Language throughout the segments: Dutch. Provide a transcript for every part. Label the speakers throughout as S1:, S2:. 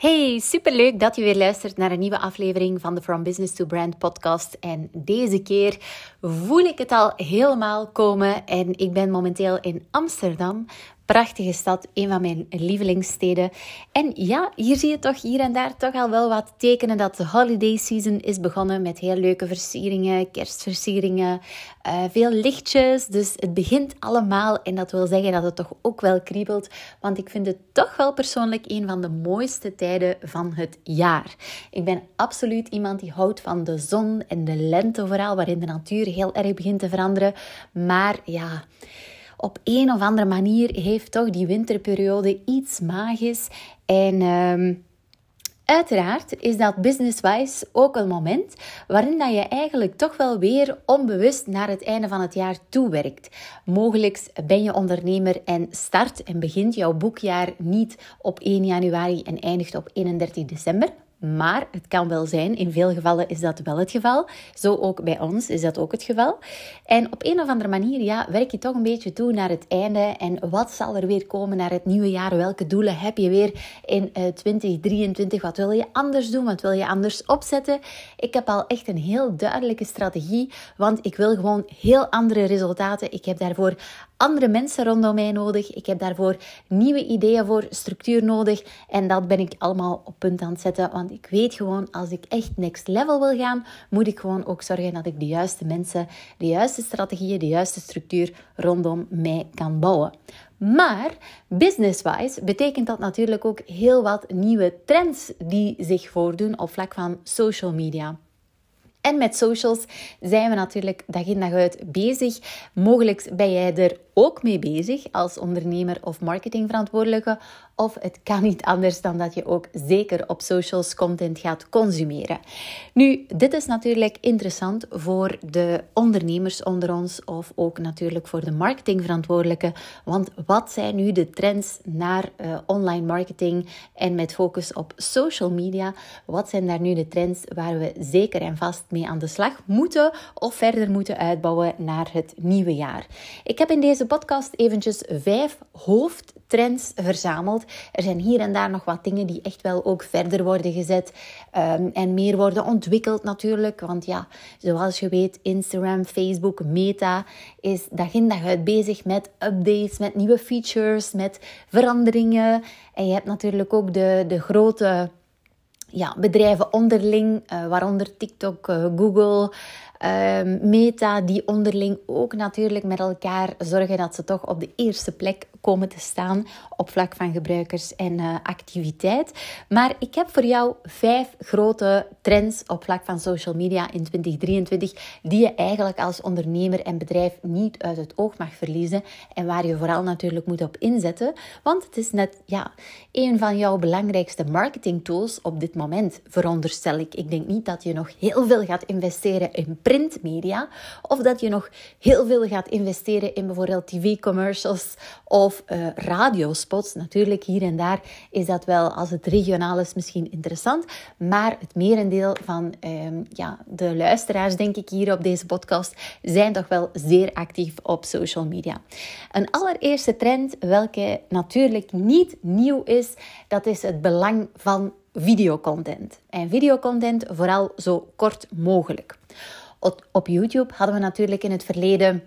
S1: Hey, superleuk dat je weer luistert naar een nieuwe aflevering van de From Business to Brand podcast. En deze keer voel ik het al helemaal komen en ik ben momenteel in Amsterdam prachtige stad, een van mijn lievelingssteden. En ja, hier zie je toch hier en daar toch al wel wat tekenen dat de holiday season is begonnen met heel leuke versieringen, kerstversieringen, uh, veel lichtjes. Dus het begint allemaal en dat wil zeggen dat het toch ook wel kriebelt, want ik vind het toch wel persoonlijk een van de mooiste tijden van het jaar. Ik ben absoluut iemand die houdt van de zon en de lente vooral, waarin de natuur heel erg begint te veranderen. Maar ja op een of andere manier heeft toch die winterperiode iets magisch. En uh, uiteraard is dat business-wise ook een moment waarin dat je eigenlijk toch wel weer onbewust naar het einde van het jaar toewerkt. Mogelijk ben je ondernemer en start en begint jouw boekjaar niet op 1 januari en eindigt op 31 december. Maar het kan wel zijn, in veel gevallen is dat wel het geval. Zo ook bij ons is dat ook het geval. En op een of andere manier ja, werk je toch een beetje toe naar het einde. En wat zal er weer komen naar het nieuwe jaar? Welke doelen heb je weer in 2023? Eh, wat wil je anders doen? Wat wil je anders opzetten? Ik heb al echt een heel duidelijke strategie, want ik wil gewoon heel andere resultaten. Ik heb daarvoor andere mensen rondom mij nodig. Ik heb daarvoor nieuwe ideeën voor structuur nodig. En dat ben ik allemaal op punt aan het zetten. Want ik weet gewoon, als ik echt next level wil gaan, moet ik gewoon ook zorgen dat ik de juiste mensen, de juiste strategieën, de juiste structuur rondom mij kan bouwen. Maar business-wise betekent dat natuurlijk ook heel wat nieuwe trends die zich voordoen op vlak van social media. En met socials zijn we natuurlijk dag in dag uit bezig. Mogelijk ben jij er ook mee bezig als ondernemer of marketingverantwoordelijke. Of het kan niet anders dan dat je ook zeker op socials content gaat consumeren. Nu, dit is natuurlijk interessant voor de ondernemers onder ons of ook natuurlijk voor de marketingverantwoordelijke. Want wat zijn nu de trends naar uh, online marketing en met focus op social media? Wat zijn daar nu de trends waar we zeker en vast mee aan de slag moeten of verder moeten uitbouwen naar het nieuwe jaar? Ik heb in deze podcast eventjes vijf hoofdtrends verzameld. Er zijn hier en daar nog wat dingen die echt wel ook verder worden gezet ehm, en meer worden ontwikkeld natuurlijk. Want ja, zoals je weet, Instagram, Facebook, Meta is dag in dag uit bezig met updates, met nieuwe features, met veranderingen. En je hebt natuurlijk ook de, de grote ja, bedrijven onderling, uh, waaronder TikTok, uh, Google, uh, Meta, die onderling ook natuurlijk met elkaar zorgen dat ze toch op de eerste plek komen te staan op vlak van gebruikers en uh, activiteit. Maar ik heb voor jou vijf grote trends op vlak van social media in 2023 die je eigenlijk als ondernemer en bedrijf niet uit het oog mag verliezen en waar je vooral natuurlijk moet op inzetten, want het is net ja, een van jouw belangrijkste marketing tools op dit moment, veronderstel ik. Ik denk niet dat je nog heel veel gaat investeren in printmedia of dat je nog heel veel gaat investeren in bijvoorbeeld tv-commercials of uh, radiospots. Natuurlijk, hier en daar is dat wel, als het regionaal is, misschien interessant. Maar het merendeel van ehm, ja, de luisteraars, denk ik, hier op deze podcast, zijn toch wel zeer actief op social media. Een allereerste trend, welke natuurlijk niet nieuw is, dat is het belang van videocontent. En videocontent vooral zo kort mogelijk. Op YouTube hadden we natuurlijk in het verleden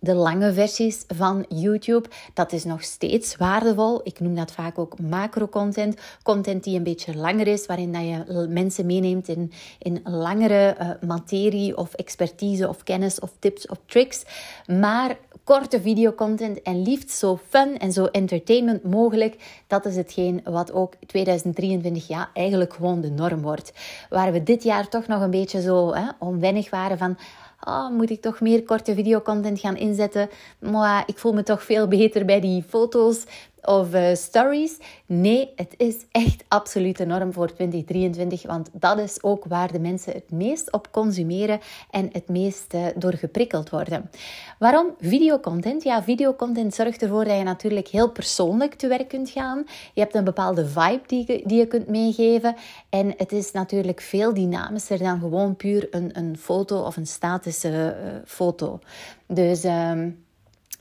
S1: de lange versies van YouTube. Dat is nog steeds waardevol. Ik noem dat vaak ook macro-content. Content die een beetje langer is, waarin dat je mensen meeneemt in, in langere uh, materie of expertise of kennis of tips of tricks. Maar korte videocontent en liefst zo fun en zo entertainment mogelijk. Dat is hetgeen wat ook 2023 ja, eigenlijk gewoon de norm wordt. Waar we dit jaar toch nog een beetje zo hè, onwennig waren van oh, moet ik toch meer korte videocontent gaan inzetten? Maar ik voel me toch veel beter bij die foto's of uh, stories. Nee, het is echt absoluut de norm voor 2023, want dat is ook waar de mensen het meest op consumeren en het meest uh, door geprikkeld worden. Waarom videocontent? Ja, videocontent zorgt ervoor dat je natuurlijk heel persoonlijk te werk kunt gaan. Je hebt een bepaalde vibe die je, die je kunt meegeven en het is natuurlijk veel dynamischer dan gewoon puur een, een foto of een statische uh, foto. Dus... Um,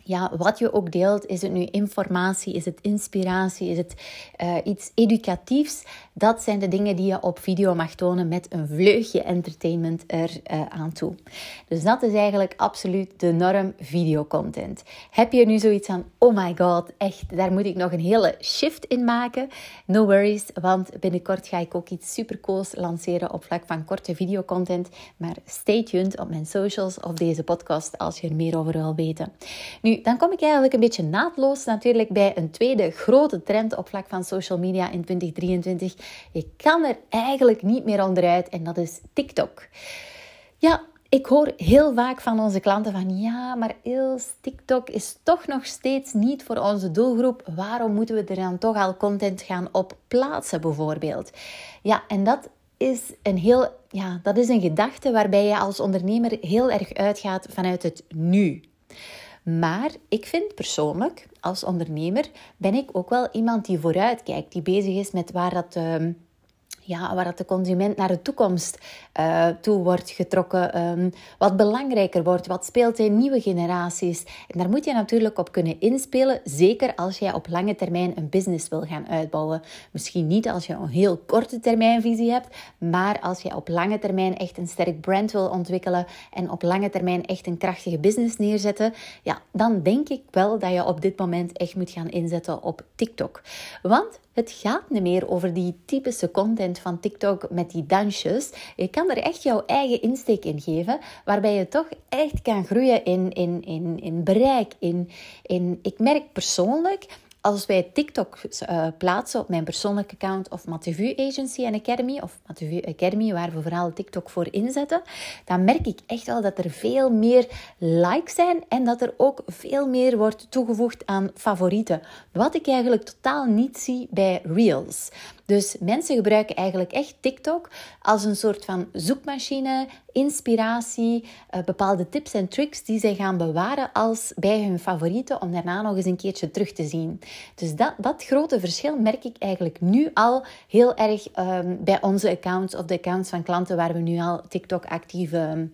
S1: ja, wat je ook deelt, is het nu informatie, is het inspiratie, is het uh, iets educatiefs? Dat zijn de dingen die je op video mag tonen met een vleugje entertainment er uh, aan toe. Dus dat is eigenlijk absoluut de norm videocontent. Heb je nu zoiets van, oh my god, echt, daar moet ik nog een hele shift in maken? No worries, want binnenkort ga ik ook iets supercools lanceren op vlak van korte videocontent. Maar stay tuned op mijn socials of deze podcast als je er meer over wil weten. Nu, dan kom ik eigenlijk een beetje naadloos natuurlijk bij een tweede grote trend op vlak van social media in 2023. Je kan er eigenlijk niet meer onderuit en dat is TikTok. Ja, ik hoor heel vaak van onze klanten van ja, maar Ils, TikTok is toch nog steeds niet voor onze doelgroep. Waarom moeten we er dan toch al content gaan op plaatsen bijvoorbeeld? Ja, en dat is een heel ja, dat is een gedachte waarbij je als ondernemer heel erg uitgaat vanuit het nu. Maar ik vind persoonlijk, als ondernemer, ben ik ook wel iemand die vooruit kijkt, die bezig is met waar dat. Uh, ja, waar dat de consument naar de toekomst uh, toe wordt getrokken, um, wat belangrijker wordt, wat speelt in nieuwe generaties. En daar moet je natuurlijk op kunnen inspelen, zeker als jij op lange termijn een business wil gaan uitbouwen. Misschien niet als je een heel korte termijnvisie hebt, maar als je op lange termijn echt een sterk brand wil ontwikkelen en op lange termijn echt een krachtige business neerzetten, ja, dan denk ik wel dat je op dit moment echt moet gaan inzetten op TikTok. Want het gaat niet meer over die typische content van TikTok met die dansjes. Je kan er echt jouw eigen insteek in geven, waarbij je toch echt kan groeien in, in, in, in bereik. In, in, ik merk persoonlijk als wij TikTok uh, plaatsen op mijn persoonlijke account of Mativu Agency and Academy, of Mativu Academy, waar we vooral TikTok voor inzetten, dan merk ik echt wel dat er veel meer likes zijn en dat er ook veel meer wordt toegevoegd aan favorieten. Wat ik eigenlijk totaal niet zie bij Reels. Dus mensen gebruiken eigenlijk echt TikTok als een soort van zoekmachine, inspiratie, uh, bepaalde tips en tricks die zij gaan bewaren als bij hun favorieten om daarna nog eens een keertje terug te zien. Dus dat, dat grote verschil merk ik eigenlijk nu al heel erg um, bij onze accounts of de accounts van klanten waar we nu al TikTok actief um,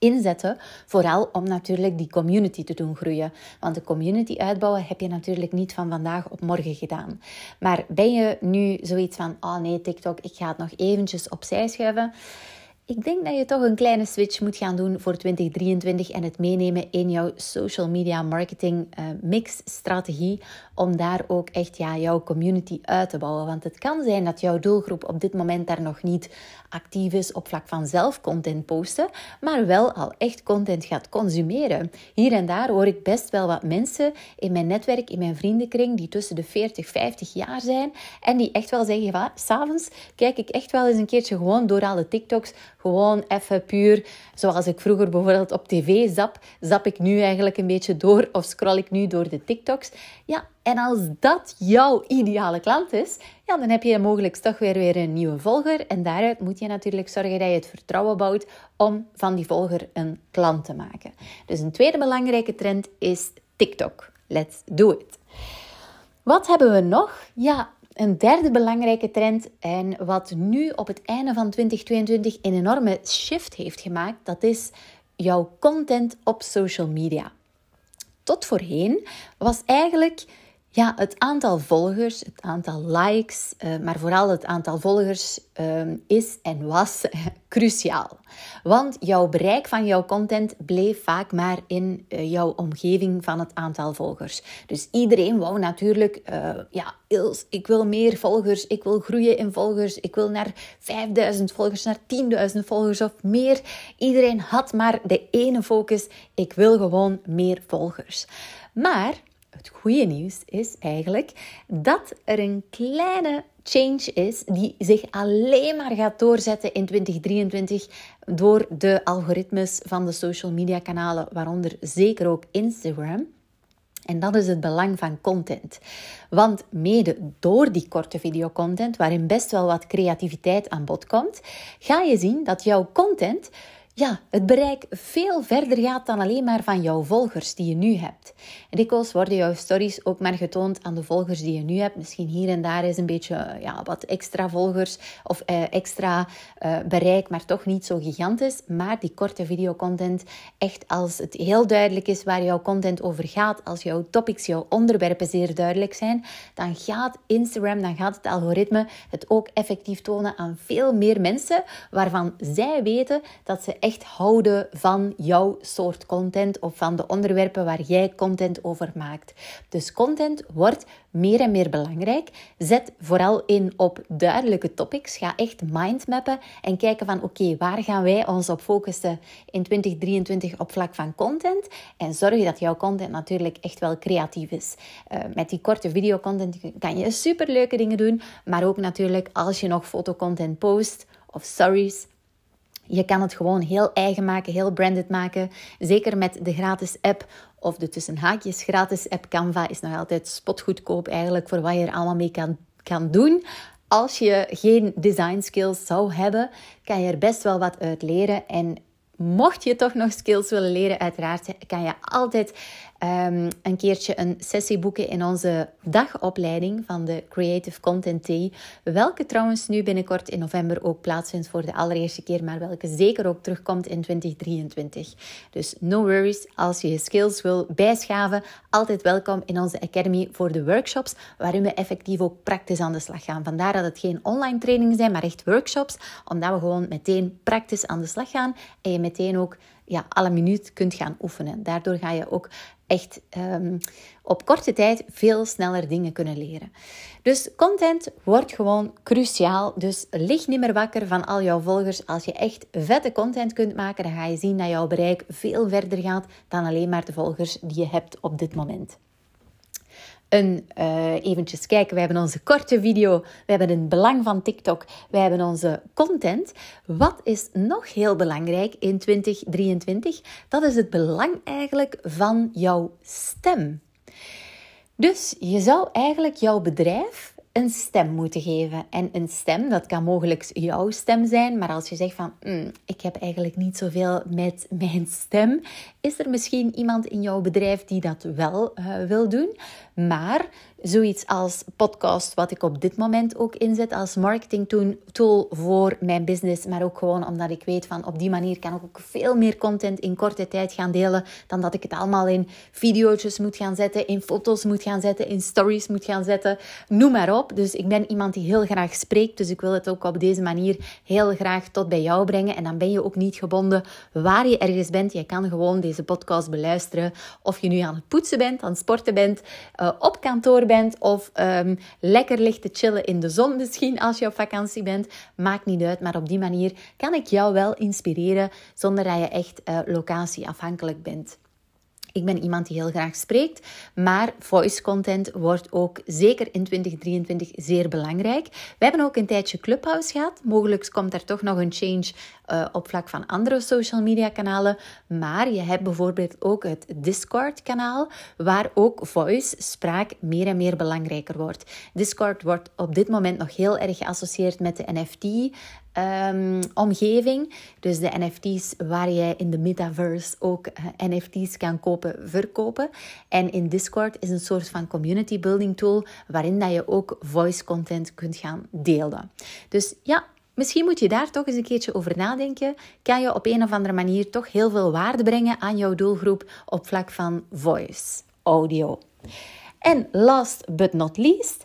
S1: inzetten. Vooral om natuurlijk die community te doen groeien. Want de community uitbouwen heb je natuurlijk niet van vandaag op morgen gedaan. Maar ben je nu zoiets van, oh nee, TikTok, ik ga het nog eventjes opzij schuiven. Ik denk dat je toch een kleine switch moet gaan doen voor 2023 en het meenemen in jouw social media marketing uh, mix strategie om daar ook echt ja, jouw community uit te bouwen. Want het kan zijn dat jouw doelgroep op dit moment daar nog niet actief is op vlak van zelf content posten, maar wel al echt content gaat consumeren. Hier en daar hoor ik best wel wat mensen in mijn netwerk, in mijn vriendenkring, die tussen de 40, 50 jaar zijn en die echt wel zeggen van, s'avonds kijk ik echt wel eens een keertje gewoon door alle TikToks gewoon even puur, zoals ik vroeger bijvoorbeeld op tv zap, zap ik nu eigenlijk een beetje door of scroll ik nu door de TikToks. Ja, en als dat jouw ideale klant is, ja, dan heb je mogelijk toch weer, weer een nieuwe volger. En daaruit moet je natuurlijk zorgen dat je het vertrouwen bouwt om van die volger een klant te maken. Dus een tweede belangrijke trend is TikTok. Let's do it. Wat hebben we nog? Ja, een derde belangrijke trend en wat nu op het einde van 2022 een enorme shift heeft gemaakt, dat is jouw content op social media. Tot voorheen was eigenlijk ja, het aantal volgers, het aantal likes, uh, maar vooral het aantal volgers uh, is en was cruciaal. Want jouw bereik van jouw content bleef vaak maar in uh, jouw omgeving van het aantal volgers. Dus iedereen wou natuurlijk, ja, ik wil meer volgers, ik wil groeien in volgers, ik wil naar 5000 volgers, naar 10.000 volgers of meer. Iedereen had maar de ene focus, ik wil gewoon meer volgers. Maar het goede nieuws is eigenlijk dat er een kleine change is die zich alleen maar gaat doorzetten in 2023 door de algoritmes van de social media kanalen, waaronder zeker ook Instagram. En dat is het belang van content. Want mede door die korte videocontent, waarin best wel wat creativiteit aan bod komt, ga je zien dat jouw content ja, het bereik veel verder gaat dan alleen maar van jouw volgers die je nu hebt. En dikwijls worden jouw stories ook maar getoond aan de volgers die je nu hebt. Misschien hier en daar is een beetje ja, wat extra volgers of eh, extra eh, bereik, maar toch niet zo gigantisch. Maar die korte videocontent, echt als het heel duidelijk is waar jouw content over gaat, als jouw topics, jouw onderwerpen zeer duidelijk zijn, dan gaat Instagram, dan gaat het algoritme het ook effectief tonen aan veel meer mensen waarvan zij weten dat ze echt echt houden van jouw soort content of van de onderwerpen waar jij content over maakt. Dus content wordt meer en meer belangrijk. Zet vooral in op duidelijke topics. Ga echt mindmappen en kijken van oké, waar gaan wij ons op focussen in 2023 op vlak van content? En zorg dat jouw content natuurlijk echt wel creatief is. Uh, met die korte videocontent kan je superleuke dingen doen, maar ook natuurlijk als je nog fotocontent post of stories je kan het gewoon heel eigen maken, heel branded maken. Zeker met de gratis app of de tussen haakjes gratis app Canva is nog altijd spotgoedkoop eigenlijk voor wat je er allemaal mee kan, kan doen. Als je geen design skills zou hebben, kan je er best wel wat uit leren. En mocht je toch nog skills willen leren, uiteraard kan je altijd um, een keertje een sessie boeken in onze dagopleiding van de Creative Content Day. Welke trouwens nu binnenkort in november ook plaatsvindt voor de allereerste keer, maar welke zeker ook terugkomt in 2023. Dus no worries, als je je skills wil bijschaven, altijd welkom in onze Academy voor de workshops, waarin we effectief ook praktisch aan de slag gaan. Vandaar dat het geen online trainingen zijn, maar echt workshops, omdat we gewoon meteen praktisch aan de slag gaan en je meteen ook ja, alle minuut kunt gaan oefenen. Daardoor ga je ook echt um, op korte tijd veel sneller dingen kunnen leren. Dus content wordt gewoon cruciaal. Dus lig niet meer wakker van al jouw volgers. Als je echt vette content kunt maken, dan ga je zien dat jouw bereik veel verder gaat dan alleen maar de volgers die je hebt op dit moment een, uh, eventjes kijken. We hebben onze korte video, we hebben een belang van TikTok, we hebben onze content. Wat is nog heel belangrijk in 2023? Dat is het belang eigenlijk van jouw stem. Dus je zou eigenlijk jouw bedrijf een stem moeten geven. En een stem, dat kan mogelijk jouw stem zijn, maar als je zegt van mm, ik heb eigenlijk niet zoveel met mijn stem, is er misschien iemand in jouw bedrijf die dat wel uh, wil doen. Maar zoiets als podcast, wat ik op dit moment ook inzet als marketing tool voor mijn business, maar ook gewoon omdat ik weet van op die manier kan ik ook veel meer content in korte tijd gaan delen dan dat ik het allemaal in video's moet gaan zetten, in foto's moet gaan zetten, in stories moet gaan zetten, noem maar op. Dus ik ben iemand die heel graag spreekt, dus ik wil het ook op deze manier heel graag tot bij jou brengen en dan ben je ook niet gebonden waar je ergens bent. Je kan gewoon deze podcast beluisteren of je nu aan het poetsen bent, aan het sporten bent, uh, op kantoor bent of um, lekker ligt te chillen in de zon misschien als je op vakantie bent. Maakt niet uit, maar op die manier kan ik jou wel inspireren zonder dat je echt uh, locatieafhankelijk bent. Ik ben iemand die heel graag spreekt, maar voice content wordt ook zeker in 2023 zeer belangrijk. We hebben ook een tijdje Clubhouse gehad. Mogelijk komt er toch nog een change uh, op vlak van andere social media kanalen. Maar je hebt bijvoorbeeld ook het Discord kanaal, waar ook voice, spraak, meer en meer belangrijker wordt. Discord wordt op dit moment nog heel erg geassocieerd met de NFT um, omgeving. Dus de NFT's waar je in de metaverse ook eh, NFT's kan kopen, verkopen. En in Discord is een soort van community building tool waarin dat je ook voice content kunt gaan delen. Dus ja, Misschien moet je daar toch eens een keertje over nadenken. Kan je op een of andere manier toch heel veel waarde brengen aan jouw doelgroep op vlak van voice, audio. En last but not least,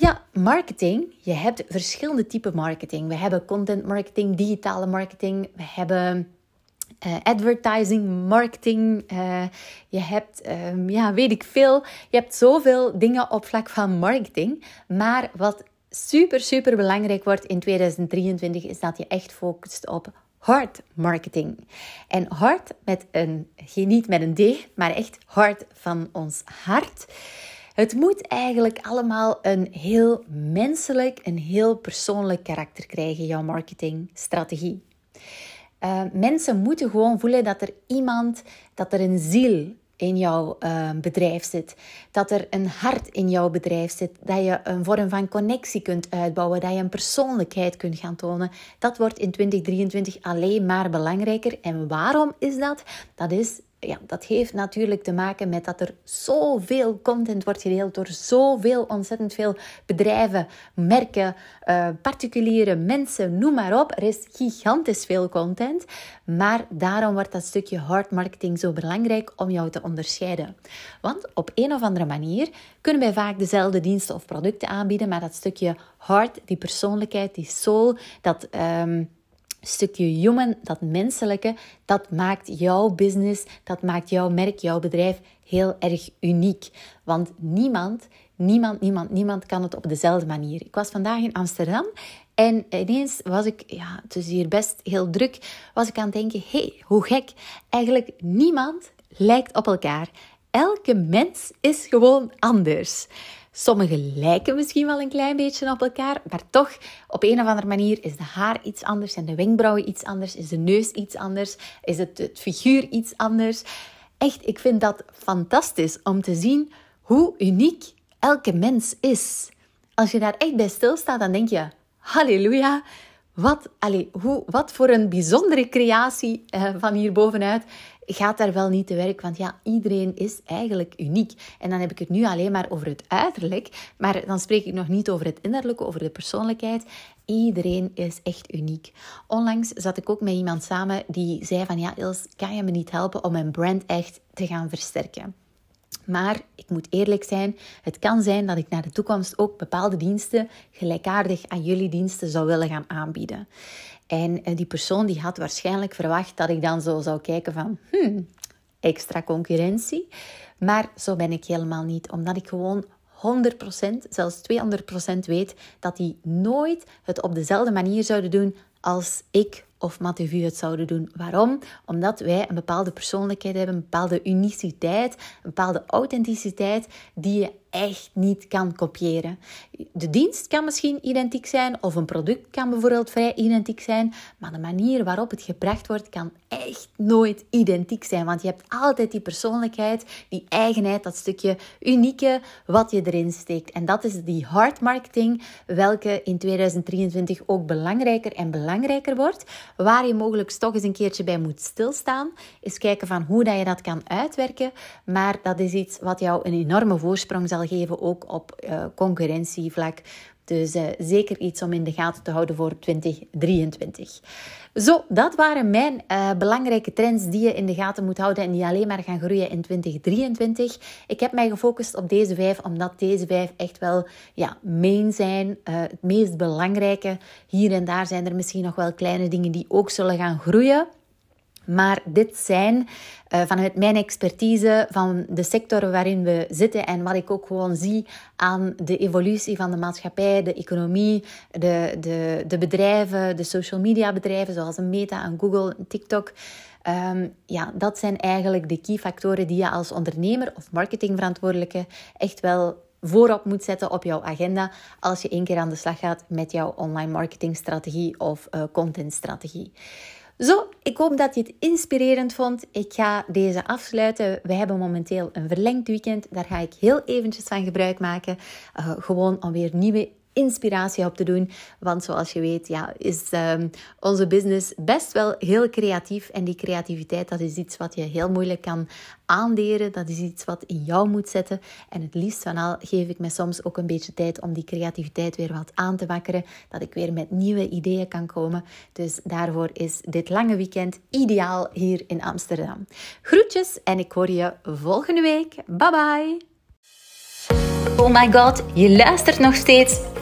S1: ja, marketing. Je hebt verschillende typen marketing. We hebben content marketing, digitale marketing. We hebben uh, advertising, marketing. Uh, je hebt, um, ja, weet ik veel. Je hebt zoveel dingen op vlak van marketing. Maar wat super, super belangrijk wordt in 2023 is dat je echt focust op hard marketing. En hard met een, niet met een D, maar echt hard van ons hart. Het moet eigenlijk allemaal een heel menselijk, een heel persoonlijk karakter krijgen, jouw marketingstrategie. Uh, mensen moeten gewoon voelen dat er iemand, dat er een ziel in jouw uh, bedrijf zit. Dat er een hart in jouw bedrijf zit. Dat je een vorm van connectie kunt uitbouwen. Dat je een persoonlijkheid kunt gaan tonen. Dat wordt in 2023 alleen maar belangrijker. En waarom is dat? Dat is ja, dat heeft natuurlijk te maken met dat er zoveel content wordt gedeeld door zoveel, ontzettend veel bedrijven, merken, uh, particuliere mensen, noem maar op. Er is gigantisch veel content, maar daarom wordt dat stukje hard marketing zo belangrijk om jou te onderscheiden. Want op een of andere manier kunnen wij vaak dezelfde diensten of producten aanbieden, maar dat stukje hard, die persoonlijkheid, die soul, dat... Um, stukje human, dat menselijke, dat maakt jouw business, dat maakt jouw merk, jouw bedrijf heel erg uniek. Want niemand, niemand, niemand, niemand kan het op dezelfde manier. Ik was vandaag in Amsterdam en ineens was ik, ja, het is hier best heel druk, was ik aan het denken, hey, hoe gek. Eigenlijk niemand lijkt op elkaar. Elke mens is gewoon anders. Sommigen lijken misschien wel een klein beetje op elkaar, maar toch op een of andere manier is de haar iets anders, zijn de wenkbrauwen iets anders, is de neus iets anders, is het, het figuur iets anders. Echt, ik vind dat fantastisch om te zien hoe uniek elke mens is. Als je daar echt bij stilstaat, dan denk je: Halleluja, wat, allez, hoe, wat voor een bijzondere creatie uh, van hier bovenuit gaat daar wel niet te werk. Want ja, iedereen is eigenlijk uniek. En dan heb ik het nu alleen maar over het uiterlijk. Maar dan spreek ik nog niet over het innerlijke, over de persoonlijkheid. Iedereen is echt uniek. Onlangs zat ik ook met iemand samen die zei van... Ja, Els, kan je me niet helpen om mijn brand echt te gaan versterken? Maar ik moet eerlijk zijn, het kan zijn dat ik naar de toekomst ook bepaalde diensten gelijkaardig aan jullie diensten zou willen gaan aanbieden. En eh, die persoon die had waarschijnlijk verwacht dat ik dan zo zou kijken van, hmm, extra concurrentie. Maar zo ben ik helemaal niet, omdat ik gewoon 100%, zelfs 200% weet dat die nooit het op dezelfde manier zouden doen als ik of Mathieu het zouden doen. Waarom? Omdat wij een bepaalde persoonlijkheid hebben, een bepaalde uniciteit, een bepaalde authenticiteit die je echt niet kan kopiëren. De dienst kan misschien identiek zijn of een product kan bijvoorbeeld vrij identiek zijn, maar de manier waarop het gebracht wordt kan echt nooit identiek zijn, want je hebt altijd die persoonlijkheid, die eigenheid, dat stukje unieke wat je erin steekt. En dat is die hard marketing, welke in 2023 ook belangrijker en belangrijker wordt, waar je mogelijk toch eens een keertje bij moet stilstaan, is kijken van hoe dat je dat kan uitwerken, maar dat is iets wat jou een enorme voorsprong geven, ook op uh, concurrentievlak. Dus uh, zeker iets om in de gaten te houden voor 2023. Zo, dat waren mijn uh, belangrijke trends die je in de gaten moet houden en die alleen maar gaan groeien in 2023. Ik heb mij gefocust op deze vijf, omdat deze vijf echt wel ja, main zijn. Het meest belangrijke. Hier en daar zijn er misschien nog wel kleine dingen die ook zullen gaan groeien. Maar dit zijn uh, vanuit mijn expertise van de sector waarin we zitten en wat ik ook gewoon zie aan de evolutie van de maatschappij, de economie, de, de, de bedrijven, de social media bedrijven zoals een Meta, een Google, TikTok. Um, ja, dat zijn eigenlijk de key factoren die je als ondernemer of marketingverantwoordelijke echt wel voorop moet zetten op jouw agenda als je één keer aan de slag gaat met jouw online marketingstrategie of uh, contentstrategie. Zo, ik hoop dat je het inspirerend vond. Ik ga deze afsluiten. We hebben momenteel een verlengd weekend. Daar ga ik heel eventjes van gebruik maken. Uh, gewoon om weer nieuwe inspiratie op te doen. Want zoals je weet, ja, is um, onze business best wel heel creatief. En die creativiteit, dat is iets wat je heel moeilijk kan aanleren. Dat is iets wat in jou moet zetten. En het liefst van al geef ik me soms ook een beetje tijd om die creativiteit weer wat aan te wakkeren. Dat ik weer met nieuwe ideeën kan komen. Dus daarvoor is dit lange weekend ideaal hier in Amsterdam. Groetjes en ik hoor je volgende week. Bye bye! Oh my god, je luistert nog steeds